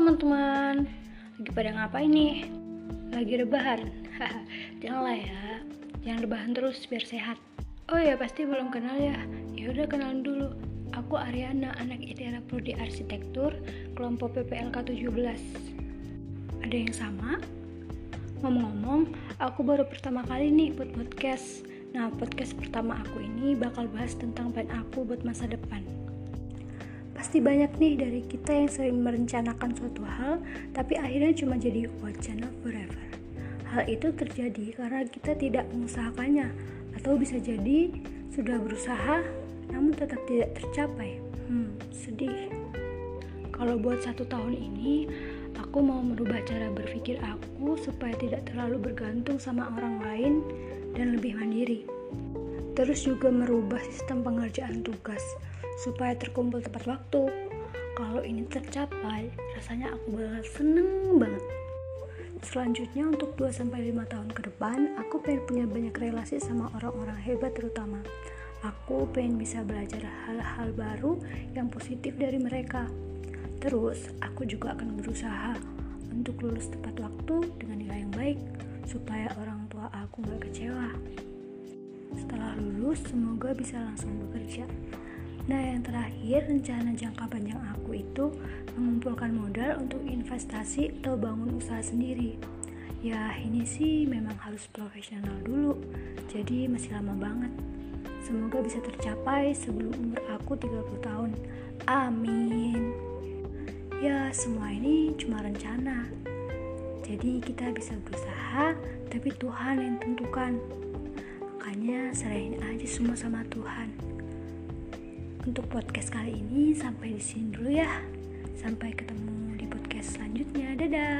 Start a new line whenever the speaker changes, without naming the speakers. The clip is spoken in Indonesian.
teman-teman, lagi pada ngapain nih? Lagi rebahan? Janganlah ya, jangan rebahan terus biar sehat. Oh ya pasti belum kenal ya, ya udah kenalan dulu. Aku Ariana, anak ITERA Prodi Arsitektur, kelompok PPLK 17. Ada yang sama? Ngomong-ngomong, aku baru pertama kali nih buat podcast. Nah, podcast pertama aku ini bakal bahas tentang plan aku buat masa depan. Pasti banyak nih dari kita yang sering merencanakan suatu hal, tapi akhirnya cuma jadi wacana forever. Hal itu terjadi karena kita tidak mengusahakannya, atau bisa jadi sudah berusaha namun tetap tidak tercapai. Hmm, sedih. Kalau buat satu tahun ini, aku mau merubah cara berpikir aku supaya tidak terlalu bergantung sama orang lain dan lebih mandiri. Terus juga merubah sistem pengerjaan tugas supaya terkumpul tepat waktu. Kalau ini tercapai, rasanya aku bakal seneng banget. Selanjutnya untuk 2-5 tahun ke depan, aku pengen punya banyak relasi sama orang-orang hebat terutama. Aku pengen bisa belajar hal-hal baru yang positif dari mereka. Terus, aku juga akan berusaha untuk lulus tepat waktu dengan nilai yang baik supaya orang tua aku gak kecewa. Setelah lulus, semoga bisa langsung bekerja. Nah, yang terakhir, rencana jangka panjang aku itu mengumpulkan modal untuk investasi atau bangun usaha sendiri. Ya, ini sih memang harus profesional dulu, jadi masih lama banget. Semoga bisa tercapai sebelum umur aku 30 tahun. Amin. Ya, semua ini cuma rencana. Jadi kita bisa berusaha, tapi Tuhan yang tentukan. Makanya serahin aja semua sama Tuhan. Untuk podcast kali ini sampai di sini dulu ya. Sampai ketemu di podcast selanjutnya. Dadah.